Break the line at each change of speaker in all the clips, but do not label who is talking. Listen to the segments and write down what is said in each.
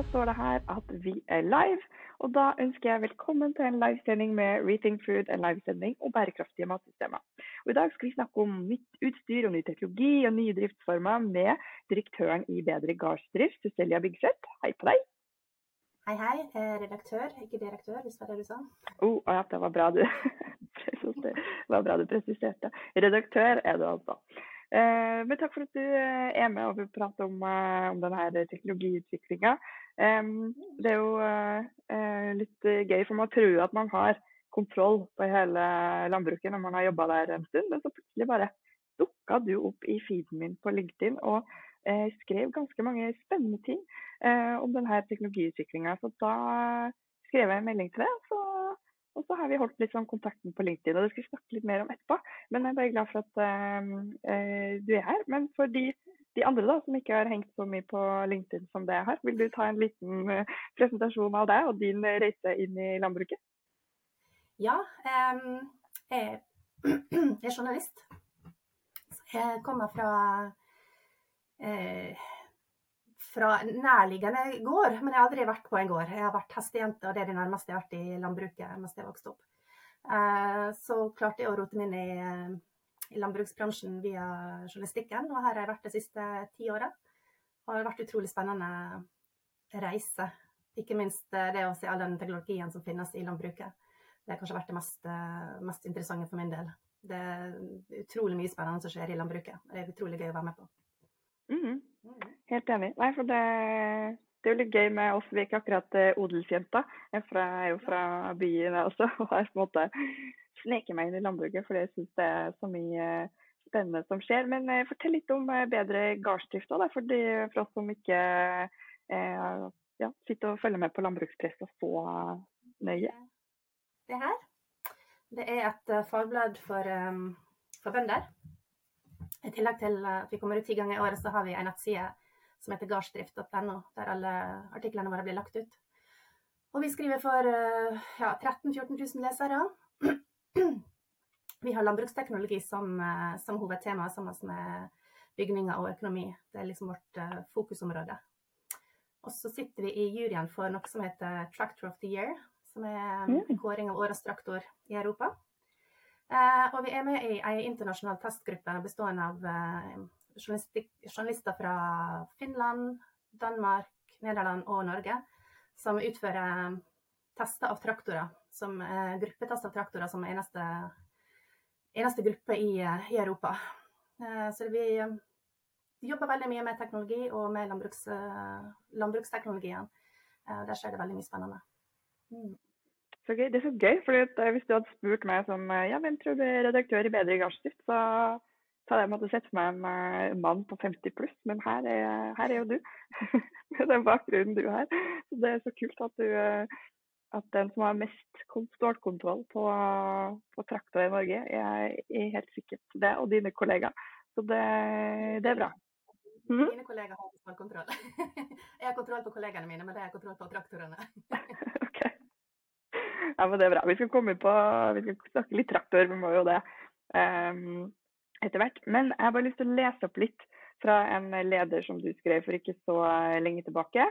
da står det her at vi er live. Og da ønsker jeg velkommen til en livesending med Rethink Food, en livesending om bærekraftige matsystemer. Og I dag skal vi snakke om nytt utstyr og ny teknologi og nye driftsformer med direktøren i Bedre gardsdrift, Cecilia Byggseth. Hei på deg.
Hei, hei. Redaktør, ikke direktør, hvis det var det du sa.
Oh, ja, det var bra du det var bra du presiserte. Redaktør er du altså. Eh, men takk for at du eh, er med og vil prate om, eh, om denne teknologiutviklinga. Det er jo litt gøy, for man tror at man har kontroll på hele landbruket når man har jobba der en stund, men så plutselig bare dukka du opp i feeden min på LinkedIn og skrev ganske mange spennende ting om denne teknologiutviklinga. Så da skrev jeg en melding til deg, så og så har vi holdt litt sånn kontakten på LinkedIn, og det skal vi snakke litt mer om etterpå. Men jeg er bare glad for at uh, du er her. Men for de, de, andre da, som ikke har hengt så mye på LinkedIn som det jeg har, vil du ta en liten uh, presentasjon av deg og din reise inn i landbruket?
Ja, um, jeg er journalist. Jeg kommer fra uh, fra nærliggende gård, men jeg har aldri vært på en gård. Jeg har vært hestejente, og det er det nærmeste jeg har vært i landbruket mens jeg vokste opp. Eh, så klarte jeg å rote meg inn i, eh, i landbruksbransjen via journalistikken, og her har jeg vært de siste ti åra. Og det har vært utrolig spennende reise. Ikke minst eh, det å se all den teknologien som finnes i landbruket. Det har kanskje vært det mest, mest interessante for min del. Det er utrolig mye spennende som skjer i landbruket. Det er utrolig gøy å være med på.
Mm -hmm. Helt enig. Nei, for det, det, er jo litt gøy med oss. Vi er ikke akkurat odelsjenta. Jeg er jo fra byen jeg også, og har på en måte sneket meg inn i landbruket fordi jeg syns det er så mye spennende som skjer. Men uh, fortell litt om bedre gardsdrift òg, for, for oss som ikke ja, sitter og følger med på landbrukspresset så nøye.
Det her det er et fagblad for, um, for bønder. I tillegg til at vi kommer ut ti ganger i året, så har vi en nettside som heter gardsdrift.no, der alle artiklene våre blir lagt ut. Og vi skriver for eh, ja, 13 000-14 000 lesere. Vi har landbruksteknologi som, eh, som hovedtema sammen med bygninger og økonomi. Det er liksom vårt fokusområde. Og så sitter vi i juryen for noe som heter Tractor of the Year, som er mm. en kåring av årets traktor i Europa. Eh, og vi er med i ei internasjonal testgruppe bestående av eh, journalister fra Finland, Danmark, Nederland og Norge, som utfører tester av traktorer, som eh, gruppetest av traktorer som eneste, eneste gruppe i, i Europa. Så vi jobber veldig mye med teknologi og med landbruks, landbruksteknologien. Der skjer det veldig mye spennende.
Mm. Så gøy. Det er så gøy, for eh, hvis du hadde spurt meg som eh, ja, hvem tror du er redaktør i Bedre gardsdrift, så, så hadde jeg måttet sett for meg en eh, mann på 50 pluss, men her er, her er jo du. Med den bakgrunnen du har. Så det er så kult at du at den som har mest stålkontroll på, på traktor i Norge, er, er helt sikkert det, og dine kollegaer. Så det, det er bra.
Mm. Mine kollegaer har stålkontroll. jeg har kontroll på kollegene mine, men det er kontroll på traktorene.
Ja, men det er bra. Vi skal komme på, vi skal snakke litt traktor, vi må jo det um, etter hvert. Men jeg har bare lyst til å lese opp litt fra en leder som du skrev for ikke så lenge tilbake.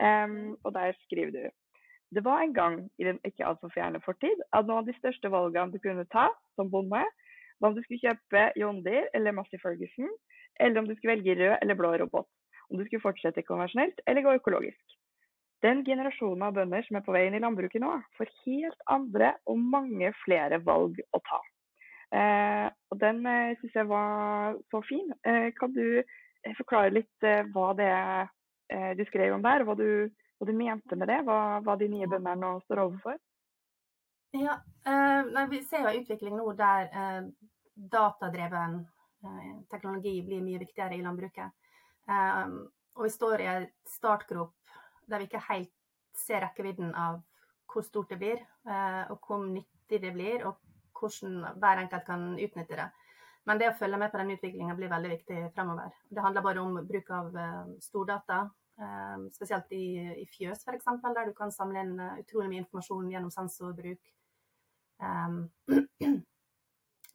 Um, og der skriver du det var en gang i den ikke altfor fjerne fortid at noen av de største valgene du kunne ta som bonde, var om du skulle kjøpe John Deere eller Massey Ferguson, eller om du skulle velge rød eller blå robot. Om du skulle fortsette konvensjonelt eller gå økologisk. Den generasjonen av bønder som er på vei inn i landbruket nå, får helt andre og mange flere valg å ta. Eh, og Den eh, syns jeg var så fin. Eh, kan du eh, forklare litt eh, hva det er eh, du skrev om der, hva du, hva du mente med det? Hva, hva de nye bøndene nå står overfor?
Ja, nei, Vi ser jo en utvikling nå der datadreven teknologi blir mye viktigere i landbruket. og vi står i en startgrop der vi ikke helt ser rekkevidden av hvor stort det blir, eh, og hvor nyttig det blir, og hvordan hver enkelt kan utnytte det. Men det å følge med på den utviklinga blir veldig viktig fremover. Det handler bare om bruk av eh, stordata, eh, spesielt i, i fjøs f.eks., der du kan samle inn utrolig mye informasjon gjennom sensorbruk.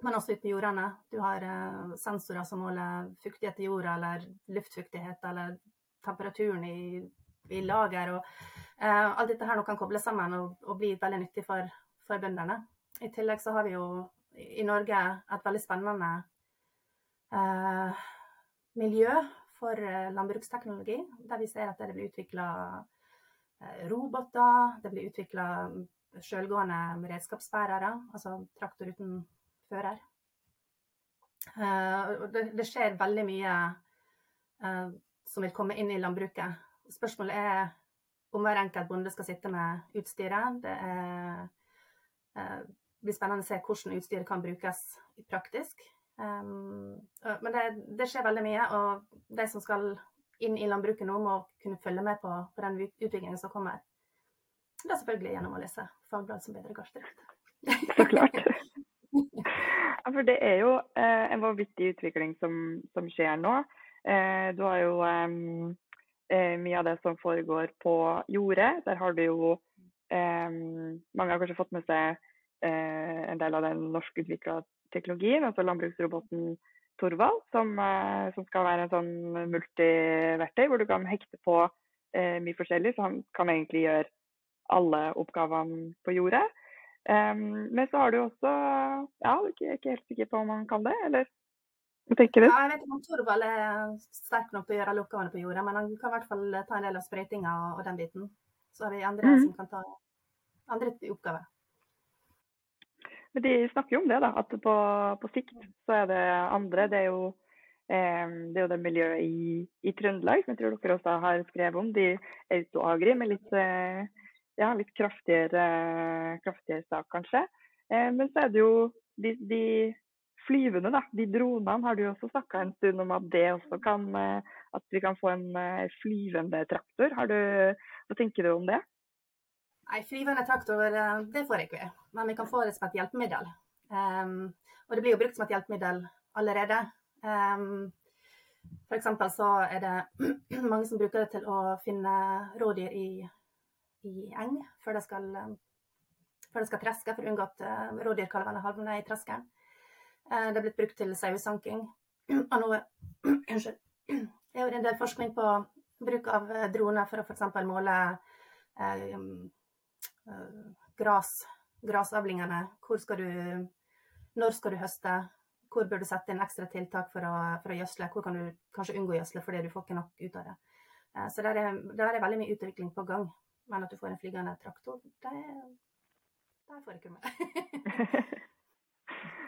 Men også ute på jordene. Du har sensorer som måler fuktighet i jorda, eller luftfuktighet, eller temperaturen i i lager. og eh, Alt dette her nå kan kobles sammen og, og bli veldig nyttig for, for, bøndene. I tillegg så har vi jo i Norge et veldig spennende eh, miljø for landbruksteknologi, der vi ser at det blir utvikla roboter, det blir utvikla sjølgående redskapsbærere, altså traktor uten fører. Uh, det, det, skjer veldig mye som vil komme inn i landbruket. Spørsmålet er om hver enkelt bonde skal sitte med utstyret. Det er, uh, blir spennende å se hvordan utstyret kan brukes praktisk. Um, men det, det, skjer veldig mye, og de som skal inn i landbruket nå, må kunne følge med på, på den utviklingen som kommer. Det er selvfølgelig gjennom å lese fagblad som bedre gardsdrift.
Så klart. Ja, for det er jo eh, en vanvittig utvikling som, som skjer nå. Eh, du har jo eh, mye av det som foregår på jordet. Der har du jo Mange har kanskje fått med seg eh, en del av den norskutvikla teknologien, altså landbruksroboten Torvald, som, eh, som, skal være en sånn multiverktøy hvor du kan hekte på eh, mye forskjellig. Så han kan egentlig gjøre alle oppgavene på jordet. Um, men så har du også Ja, jeg er ikke helt sikker på om han kan det, eller hva tenker du?
Ja, jeg vet ikke om Torvald er sterk nok til å gjøre alle oppgavene på jordet, men han kan i hvert fall ta en del av sprøytinga og, den biten. Så har vi andre mm. som kan ta andre oppgaver.
Men de snakker jo om det, da, at på, på sikt så er det andre. Det er jo, eh, det, er jo det miljøet i, i, Trøndelag som jeg tror dere også har skrevet om. De autoagri med litt eh, ja, litt kraftigere, kraftigere sak, kanskje. Eh, men så er det jo de, de flyvende, da, de dronene, har du også snakka en stund om at det også kan eh, At vi kan få en eh, flyvende traktor. Du, hva tenker du om det?
Nei, flyvende traktor det får jeg ikke. Men vi kan få det som et hjelpemiddel. Um, og det blir jo brukt som et hjelpemiddel allerede. Um, F.eks. så er det mange som bruker det til å finne rådyr i i eng før det skal, eh, før skal treske, for å unngå at rådyrkalvene havner i treskeren. Uh, det er blitt brukt til sauesanking. Og nå unnskyld, Jeg jo en del forskning på bruk av droner for å f.eks. måle eh, gras, grasavlingene. Hvor skal du, når skal du høste? Hvor bør du sette inn ekstra tiltak for å, for å gjødsle? Hvor kan du kanskje unngå gjødsle fordi du får ikke nok ut av det? Så der er, der er veldig mye utvikling på gang. Men at du får en flygende traktor, det, det får jeg ikke med.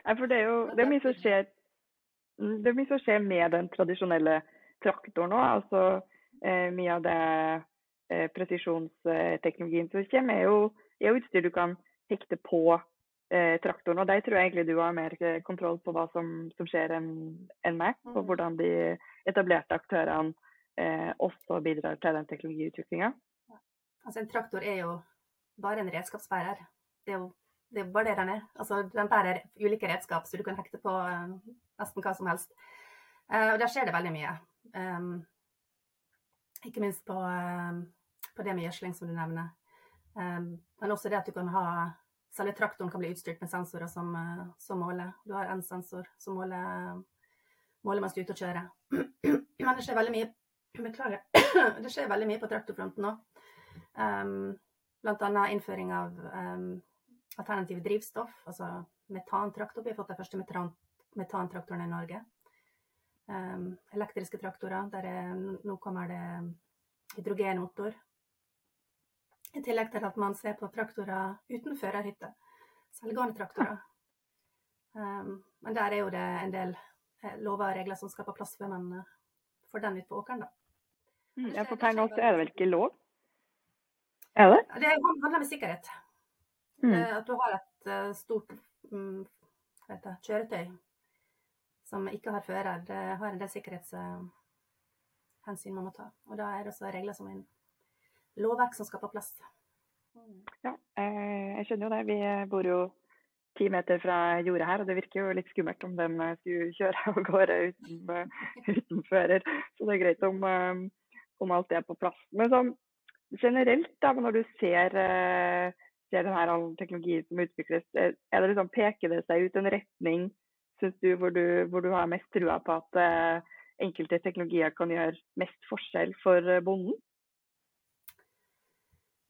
Nei, for det er jo det er mye som skjer det er mye som skjer med den tradisjonelle traktoren òg. Altså, eh, mye av det eh, presisjonsteknologien som kommer, er jo, er utstyr du kan hekte på eh, traktoren. Og der tror jeg egentlig du har mer kontroll på hva som, som skjer enn en meg. Og mm. hvordan de etablerte aktørene eh, også bidrar til den teknologiutviklinga.
Altså en traktor er jo bare en redskapsbærer. Det er jo det er bare det den er. Altså, den bærer ulike redskap, så du kan hekte på uh, nesten hva som helst. Uh, og der skjer det veldig mye. Um, ikke minst på, uh, på, det med gjødsling, som du nevner. Um, men også det at du kan ha Selve traktoren kan bli utstyrt med sensorer som, som måler. Du har en sensor som måler, måler mens du er ute og kjører. Men det skjer veldig mye Beklager. Det skjer veldig mye på traktorfronten nå. Um, Bl.a. innføring av um, alternative drivstoff, altså metantraktor. Vi har fått de første metan metantraktorene i Norge. Um, elektriske traktorer. Der er, nå kommer det hydrogenmotor. I tillegg til at man ser på traktorer uten førerhytte. Selvgående traktorer. Um, men der er jo det en del eh, lover og regler som skal på plass før man uh, får den ut på åkeren, da.
Mm, ja, for per nå er det vel ikke lov? Er det?
Det handler med sikkerhet. Mm. Eh, at du har et eh, stort um, det, kjøretøy som ikke har fører, det har en del sikkerhetshensyn man må ta. Og da er det også regler som en lovverk som skal på plass.
Ja, eh, jeg skjønner jo det. Vi bor jo ti meter fra jordet her, og det virker jo litt skummelt om den skulle kjøre av gårde uten, uten fører. Så det er greit om, om alt det er på plass. Men sånn, generelt, da, når du ser, ser denne teknologien som utvikles, er det liksom, peker det seg ut en retning synes du, hvor, du, hvor du har mest trua på at uh, enkelte teknologier kan gjøre mest forskjell for uh, bonden?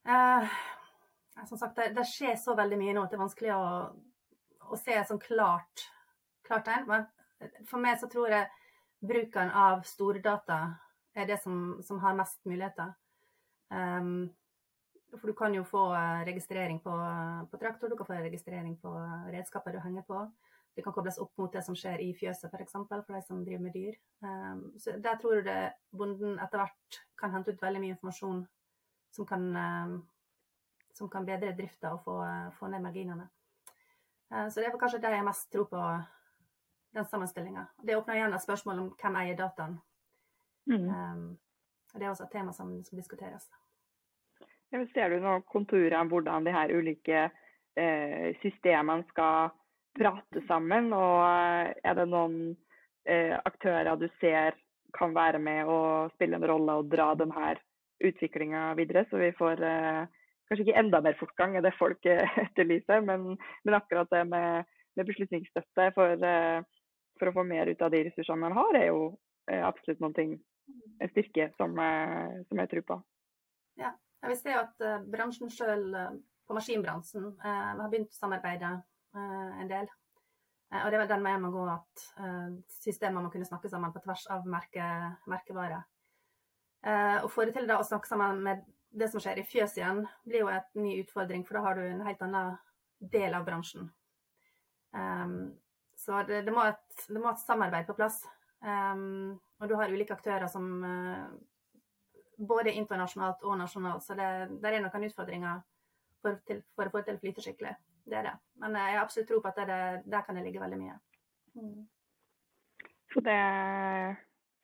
Uh, som sagt, det, det, skjer så veldig mye nå at det er vanskelig å, å se et sånn klart, klart tegn. Men for meg så tror jeg bruken av stordata er det som, som har mest muligheter. Um, for du kan jo få registrering på, på, traktor, du kan få registrering på redskaper du henger på. Det kan kobles opp mot det som skjer i fjøset, f.eks. For, eksempel, for de som driver med dyr. Um, så Der tror jeg bonden etter hvert kan hente ut veldig mye informasjon som kan um, som kan bedre drifta og få, få, ned marginene. Eh, så det er kanskje det jeg mest tror på, den sammenstillinga. Det åpner igjen et spørsmål om hvem eier dataen. Mm. Det er også et tema som, som diskuteres.
Ser du noen konturer om hvordan de her ulike eh, systemene skal prate sammen? Og eh, er det noen eh, aktører du ser kan være med og spille en rolle og dra denne utviklinga videre, så vi får kanskje ikke enda mer fortgang enn det folk etterlyser, men, men akkurat det med, med beslutningsstøtte for, for, å få mer ut av de ressursene man har, er jo absolutt noe, en styrke som, som jeg tror på.
Ja, jeg vil se at uh, bransjen sjøl, uh, på maskinbransjen, uh, har begynt å samarbeide en del. og det var den veien man går at systemer må kunne snakke sammen på tvers av merke, merkevarer. Å få det til da å snakke sammen med det som skjer i fjøs igjen, blir jo en ny utfordring, for da har du en helt annen del av bransjen. Så det, det, må et, det, må et, samarbeid på plass. Og du har ulike aktører som både internasjonalt og nasjonalt, så det, er noen utfordringer for, til, for, å få til å flyte skikkelig. Det er det. Men jeg har absolutt tro på at det, der kan det ligge veldig mye. Mm.
Så, det,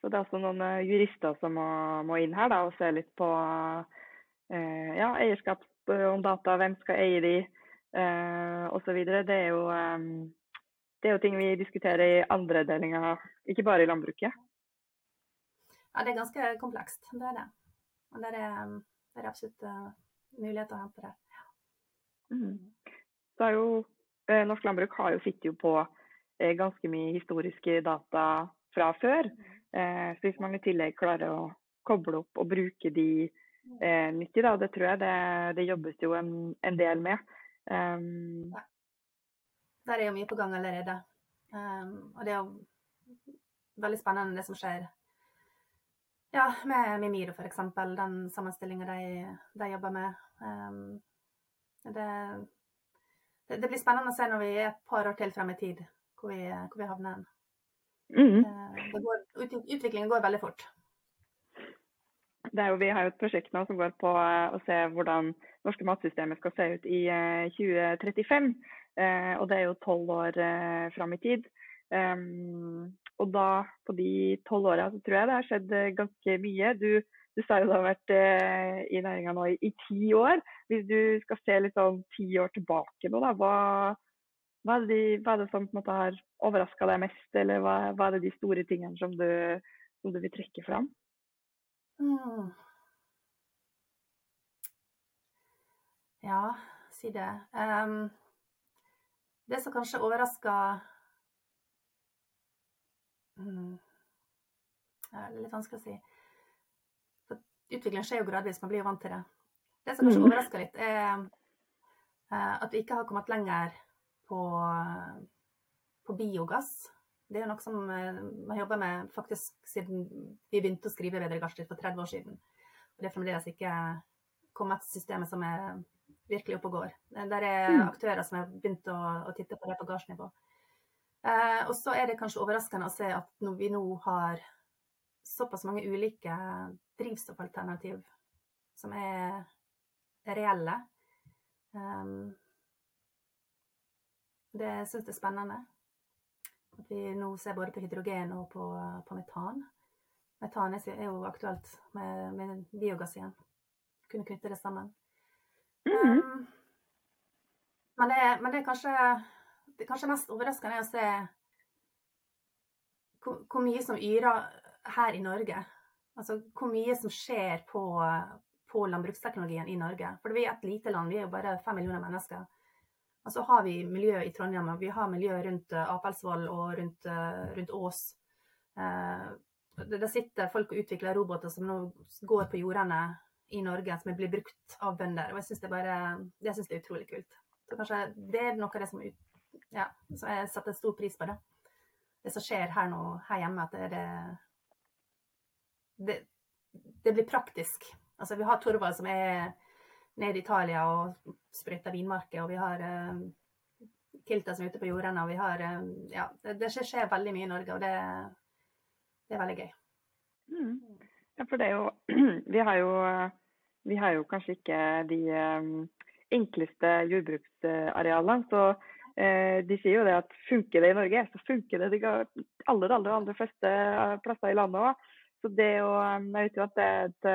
så det, er også noen eh, jurister som må, må inn her da, og se litt på Eh, ja, eierskap om data, hvem skal eie de, eh, osv. Det, er jo, eh, det er jo ting vi diskuterer i andre delinger, ikke bare i landbruket.
Ja, det er ganske komplekst. Det er det. Og det er, det er absolutt muligheter mulighet å hente der. Ja.
Mm. Så er jo, eh, Norsk landbruk har jo sittet jo på eh, ganske mye historiske data fra før. Mm. Eh, så hvis man i tillegg klarer å koble opp og bruke de eh, nyttig. Da. Det tror jeg det, det jobbes jo en, en del med. Um, ja.
Der er jo mye på gang allerede. Um, og det er jo veldig spennende det som skjer ja, med Mimiro f.eks. Den sammenstillinga de, de, jobber med. Um, det, det, det, blir spennende å se når vi er et par år til frem i tid, hvor vi, hvor vi havner. Mm. Uh, går, utviklingen går veldig fort
jo, vi har jo et prosjekt nå som går på eh, å se hvordan norske matsystemet skal se ut i 2035. Eh, eh, og det er jo tolv år fram i tid. Ehm, og da, på de tolv åra, så tror jeg det har skjedd ganske mye. Du, du sa jo du har vært i næringa nå i, ti år. Hvis du skal se litt sånn ti år tilbake nå, da, hva, hva, er, det, hva er det som måte har overraska deg mest, eller hva, hva, er det de store tingene som du, som du vil trekke fram? Mm.
Ja, si det. Um, det som kanskje overraska Det er litt vanskelig å si. For utviklingen skjer jo gradvis, man blir jo vant til det. Det som kanskje mm. overrasker litt, er uh, at vi ikke har kommet lenger på, på biogass det er jo noe som man vi har jobba med faktisk siden vi begynte å skrive Bedre Garstid for 30 år siden. Og det er fremdeles ikke kommet systemet som er virkelig oppe og går. Der er mm. aktører som har begynt å, å titte på det på gardsnivå. Eh, og så er det kanskje overraskende å se at når vi nå har såpass mange ulike drivstoffalternativ som er reelle um, Det syns jeg er spennende. At vi nå ser både på hydrogen og på, på metan. Metan er jo aktuelt med, med biogass igjen. Kunne knytte det sammen. Mm -hmm. um, men, det, men det, er kanskje det kanskje mest overraskende er å se hvor, hvor, mye som yrer her i Norge. Altså hvor mye som skjer på, på landbruksteknologien i Norge. For vi er et lite land, vi er jo bare fem millioner mennesker. Og så har vi miljø i Trondheim, og vi har miljø rundt uh, Apelsvoll og rundt, uh, rundt Ås. Eh, det, sitter folk og utvikler roboter som nå går på jordene i Norge som blir brukt av bønder. Og jeg syns det, det er utrolig kult. Så kanskje det er noe av det som, ja, så jeg setter stor pris på. Det Det som skjer her nå her hjemme, at det, det, det blir praktisk. Altså, vi har Torvald som er nede i Italia og sprøyter vinmarker, og vi har uh, Kilta som er ute på jordene, og vi har uh, Ja, det, det, skjer veldig mye i Norge, og det, det er veldig gøy.
Mm. Ja, for det er jo Vi har jo, vi har jo kanskje ikke de um, enkleste jordbruksarealene. Så eh, de sier jo det at funker det i Norge, så funker det de aller, aller, aller fleste plasser i landet òg. Så det å Jeg vet jo at det er et,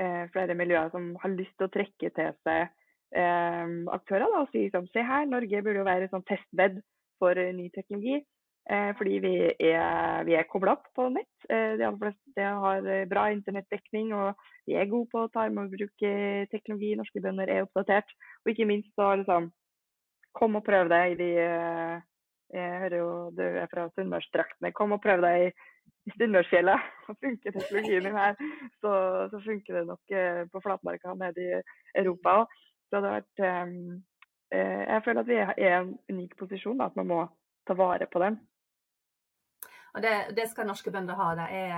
eh, flere miljøer som har lyst til å trekke til seg eh, aktører da, og si som se her, Norge burde jo være et sånn testbed for ny teknologi. Eh, fordi vi er, vi er kobla opp på nett. Eh, de aller fleste har bra internettdekning, og vi er gode på å ta i bruk teknologi. Norske bønder er oppdatert. Og ikke minst så liksom Kom og prøv deg i de eh, Jeg hører jo du er fra Sunnmørsdraktene. Kom og prøv deg i Sunnmørsfjellet. Så funker teknologien din her, så, så, funker det nok på flatmarka nede i Europa òg. Så det har vært Jeg føler at vi er i en unik posisjon, at man må ta vare på den.
Og det, det skal norske bønder ha. De er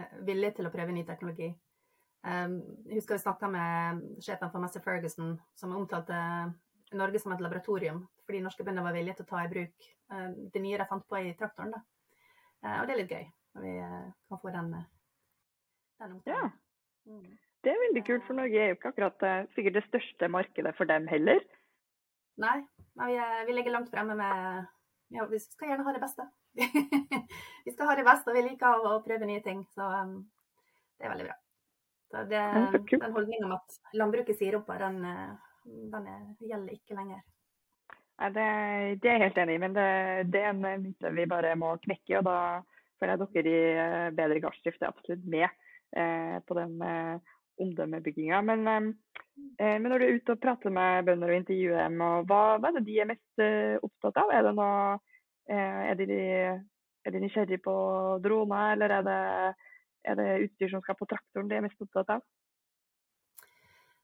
eh, villige til å prøve ny teknologi. Jeg husker vi snakka med sjefen for Master Ferguson, som omtalte Norge som et laboratorium, fordi norske bønder var villige til å ta i bruk uh, det nye de fant på i traktoren. Da. Uh, og det er litt gøy når vi uh, kan få den, den
omtalen. Ja. Mm. Det er veldig kult, for Norge er jo ikke akkurat sikkert det største markedet for dem heller.
Nei, vi, vi ligger langt fremme med Ja, vi skal gjerne ha det beste. vi skal ha det beste, og vi liker å, prøve nye ting. Så um, det er veldig bra. Så det, den holdninga om at landbruket sier opp, den, eh, den er, gjelder ikke lenger.
Nei, det, det, er jeg helt enig i, men det, det er en myte vi bare må knekke. og Da føler jeg dere i eh, Bedre gardsdrift er absolutt med eh, på den eh, omdømmebygginga. Men, eh, men, når du er ute og prater med bønder og intervjuer dem, og hva, hva, er det de er mest eh, opptatt av? Er det noe Eh, er de, er de nysgjerrige på droner, eller er det, er det, utstyr som skal på traktoren de er mest opptatt av?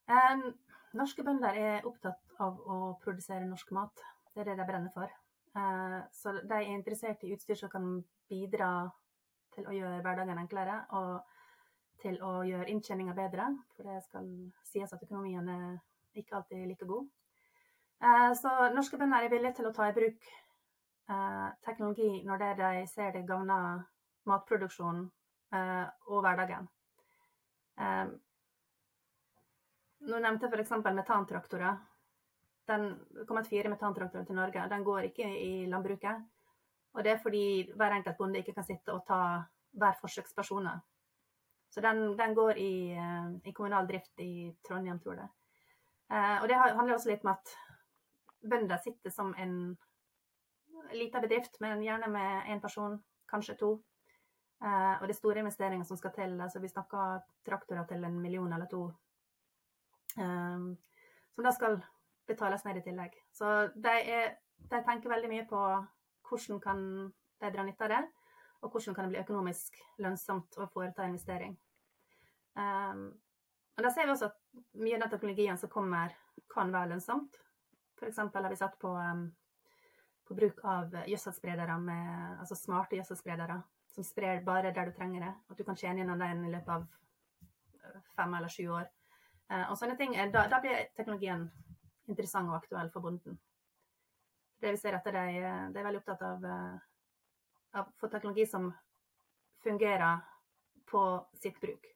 Um, norske bønder er opptatt av å produsere norsk mat. Det er det de brenner for. Uh, så de er interessert i utstyr som kan bidra til å gjøre hverdagen enklere og til å gjøre inntjeninga bedre. For det skal sies at økonomien er ikke alltid like god. Uh, så norske bønder er villige til å ta i bruk eh, teknologi når det de ser det gagner matproduksjonen eh, og hverdagen. Eh, nå nevnte jeg f.eks. metantraktorer. Den kommet fire metantraktorer til Norge. Den går ikke i landbruket. Og det er fordi hver enkelt bonde ikke kan sitte og ta hver forsøkspersoner. Så den, den går i, eh, i, kommunal drift i Trondheim, tror jeg. Eh, og det handler også litt om at bønder sitter som en liten bedrift, men gjerne med én person, kanskje to. Uh, og det er store investeringer som skal til. altså Vi snakker traktorer til en million eller to. Um, som da skal betales ned i tillegg. Så de, er, de, tenker veldig mye på hvordan kan de dra nytte av det, og hvordan kan det bli økonomisk lønnsomt å foreta investering. Um, og Da ser vi også at mye av den teknologien som kommer, kan være lønnsomt. F.eks. har vi satt på um, på bruk av gjødselspredere altså smarte gjødselspredere som sprer bare der du trenger det. At du kan tjene gjennom den i løpet av eh, fem eller sju år. Eh, og sånne ting, da, da, blir teknologien interessant og aktuell for bonden. Det vi ser at de, de er veldig opptatt av, eh, av få teknologi som fungerer på sitt bruk.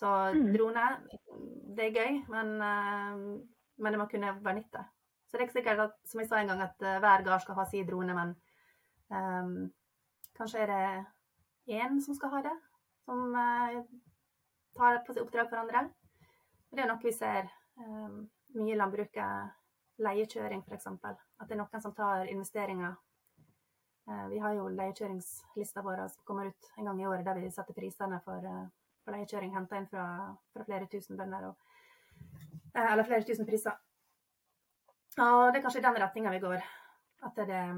Så mm. drone, det er gøy, men, men det må kunne være nytte. Så det er ikke sikkert at, som jeg sa en gang, at hver gard skal ha sin drone, men um, kanskje er det én som skal ha det, som uh, tar på seg oppdrag for andre. Og det er noe vi ser um, mye i landbruket. Leiekjøring, f.eks. At det er noen som tar investeringer. Uh, vi har jo leiekjøringslista vår som kommer ut en gang i året, der vi setter prisene for, for leiekjøring henta inn fra, fra, flere tusen bønder. eller flere tusen priser. Og det er kanskje i den retninga vi går. At det er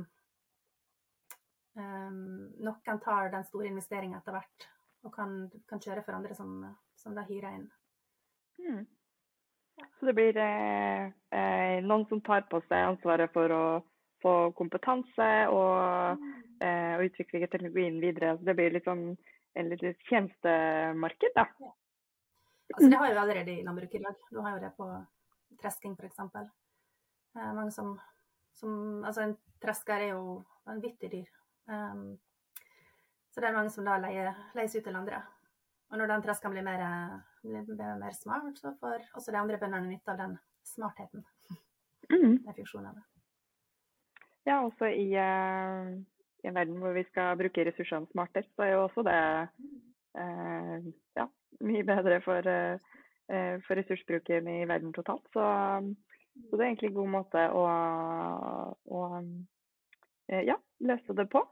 um, Noen tar den store investeringa etter hvert og kan, kan, kjøre for andre som, som da hyrer inn.
Mm. Så det blir eh, eh, noen som tar på seg ansvaret for å få kompetanse og, eh, og utvikle teknologien videre. Så det blir litt sånn en litt tjenestemarked, da.
Ja. Altså, det har jo allerede i landbruket i dag. Du har jo det på tresking f.eks. Eh, mange som, som, Altså, en tresker er jo vanvittig dyr. Um, så det er mange som da leier, leies ut til andre. Og når den treskeren blir mer, blir mer smart, så får også de andre bøndene nytte av den smartheten.
Mm.
Den funksjonen.
Ja, også i, uh, i, en verden hvor vi skal bruke ressursene smartere, så er jo også det uh, ja, mye bedre for, uh, for, ressursbruken i verden totalt. Så, så, det er egentlig en god måte å, å ja, løse det på.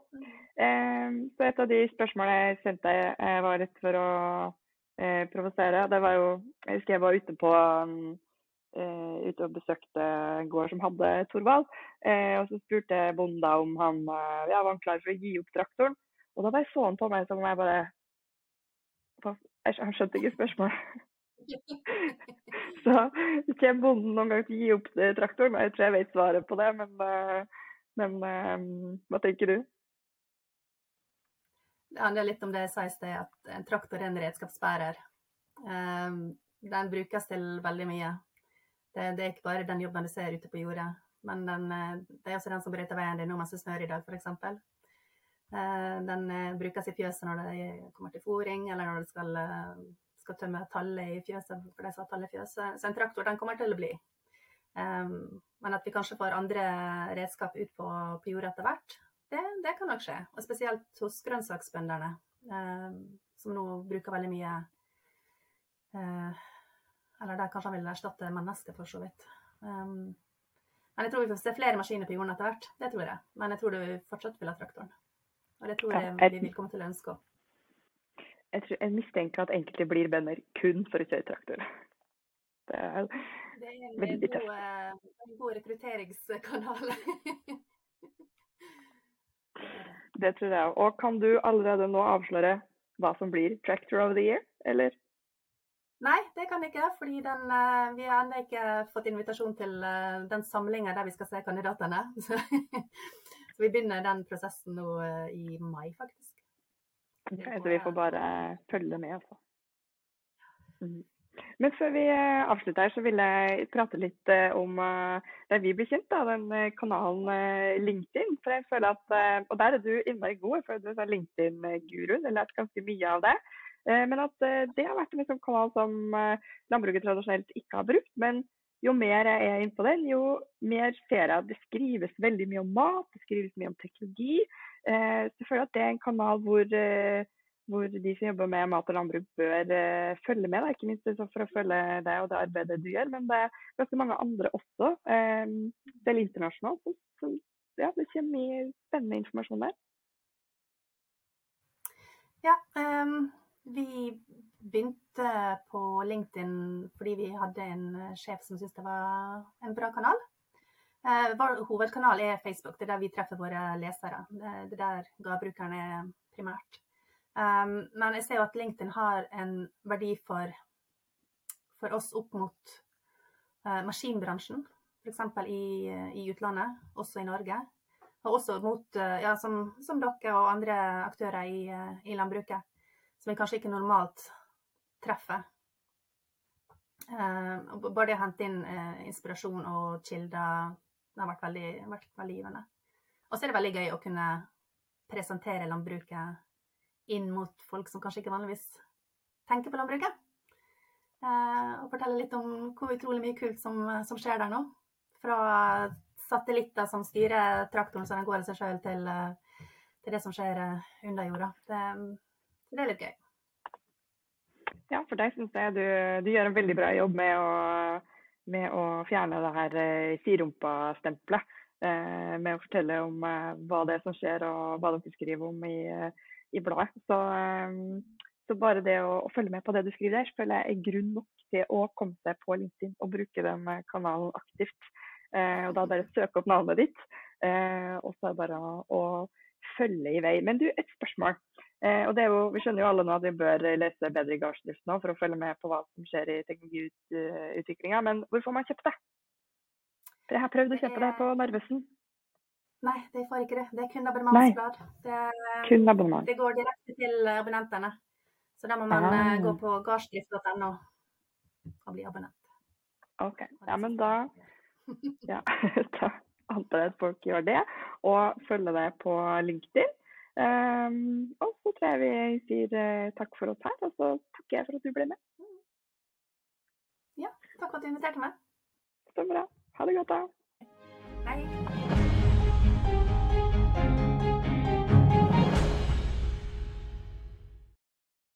Så et av de spørsmålene jeg sendte var litt for å provosere. Det var jo Jeg husker jeg var ute på eh, ute og besøkte en gård som hadde Thorvald. Eh, og så spurte bonden om han eh, ja, var han klar for å gi opp traktoren. Og da bare så han på meg som om jeg bare Han skjønte ikke spørsmålet. så kommer bonden noen gang til å gi opp traktoren? Jeg tror jeg vet svaret på det, men, eh, men eh, hva tenker du?
Det handler litt om det jeg sa i sted, at en traktor er en redskapsbærer. Um, den brukes til veldig mye. Det, det, er ikke bare den jobben du ser ute på jordet, men den, eh, det er også den som brøyter veien din nå mens det snør i dag, f.eks. Eh, den eh, brukes i fjøset når det kommer til fôring, eller når du skal, skal tømme tallet i fjøset for de som har i fjøset. Så en traktor den kommer til å bli. Men at vi kanskje får andre redskap ut på, på jordet etter hvert, det, det, kan nok skje. Og spesielt hos grønnsaksbøndene, som nå bruker veldig mye eller der kanskje han vil erstatte mennesker, for så vidt. Um, men jeg tror vi får se flere maskiner på jorden etter hvert. Det tror jeg. Men jeg tror du fortsatt vil ha traktoren. Og det tror jeg vi vil komme til å ønske òg.
Jeg, tror, jeg mistenker at enkelte blir bønder kun for å kjøre traktor.
Det er, det er en, veldig tøft. God, eh, en god rekrutteringskanal.
det tror jeg òg. Og kan du allerede nå avsløre hva som blir Tractor of the Year, eller?
Nei, det kan jeg ikke. fordi den, uh, vi har ennå ikke fått invitasjon til uh, den samlinga der vi skal se kandidatene. Så, så, vi begynner den prosessen nå uh, i mai, faktisk.
Okay, så vi får bare følge med, altså. Men før vi avslutter, her, så vil jeg prate litt om der vi blir kjent, da, den kanalen LinkedIn. For jeg føler at, Og der er du innmari god, for du er LinkedIn-guru. Jeg har lært ganske mye av det. Eh, men at eh, det har vært en liksom kanal som eh, landbruket tradisjonelt ikke har brukt. Men jo mer jeg er inne på den, jo mer ser jeg at det skrives veldig mye om mat, det skrives mye om teknologi. Så jeg føler at det er en kanal hvor, hvor de som jobber med mat og landbruk bør følge med. Da. Ikke minst for å følge deg og det arbeidet du gjør, men det er ganske mange andre også, selv internasjonalt. Så, ja, det kommer mye spennende informasjon der.
Ja, um vi begynte på LinkedIn fordi vi hadde en eh, sjef som syntes det var en bra kanal. Uh, hovedkanal er Facebook, det er der vi treffer våre lesere. Det er der gårdbrukerne er primært. Um, men jeg ser jo at LinkedIn har en verdi for, for oss opp mot uh, maskinbransjen, f.eks. I, i utlandet, også i Norge. Og også mot, uh, ja, som, som, dere og andre aktører i, uh, i landbruket som vi kanskje ikke normalt treffer. Eh, bare det å hente inn inspirasjon og kilder det har vært veldig, vært veldig givende. Og så er det veldig gøy å kunne presentere landbruket inn mot folk som kanskje ikke vanligvis tenker på landbruket. Eh, og fortelle litt om hvor utrolig mye kult som, som skjer der nå. Fra satellitter som styrer traktoren så den går av seg sjøl, til, eh, til, det som skjer eh, under jorda. Det, det er litt gøy.
Ja, for deg syns jeg du, du, gjør en veldig bra jobb med å, med å fjerne det her sirumpa-stempelet. Med å fortelle om hva det er som skjer og hva dere skriver om i, i bladet. Så, så, bare det å, å, følge med på det du skriver der, føler jeg er grunn nok til å komme seg på LinkedIn og bruke den kanalen aktivt. og da bare søke opp navnet ditt, og så er det bare å, følge i vei. Men du, et spørsmål. Eh, og det er jo, Vi skjønner jo alle nå at vi bør lese bedre i gardsdrift nå for å følge med på hva som skjer i teknologiutviklinga. Men hvor får man kjøpt det? For Jeg har prøvd å kjøpe det på Narvesen.
Nei, de får ikke det. Det er kun abonnementsblad. Det,
Kun abonnement.
det går direkte til abonnentene. Så da må man
Ah.
eh, gå på gardsdrift.no og bli abonnent.
OK. Ja, men da, ja, da antar jeg at folk gjør det, og følger deg på LinkedIn. Um, og så tror jeg vi sier eh, takk for oss her, og så takker jeg for at du ble med.
Ja, takk for at du inviterte meg.
Så bra. Ha det godt, da.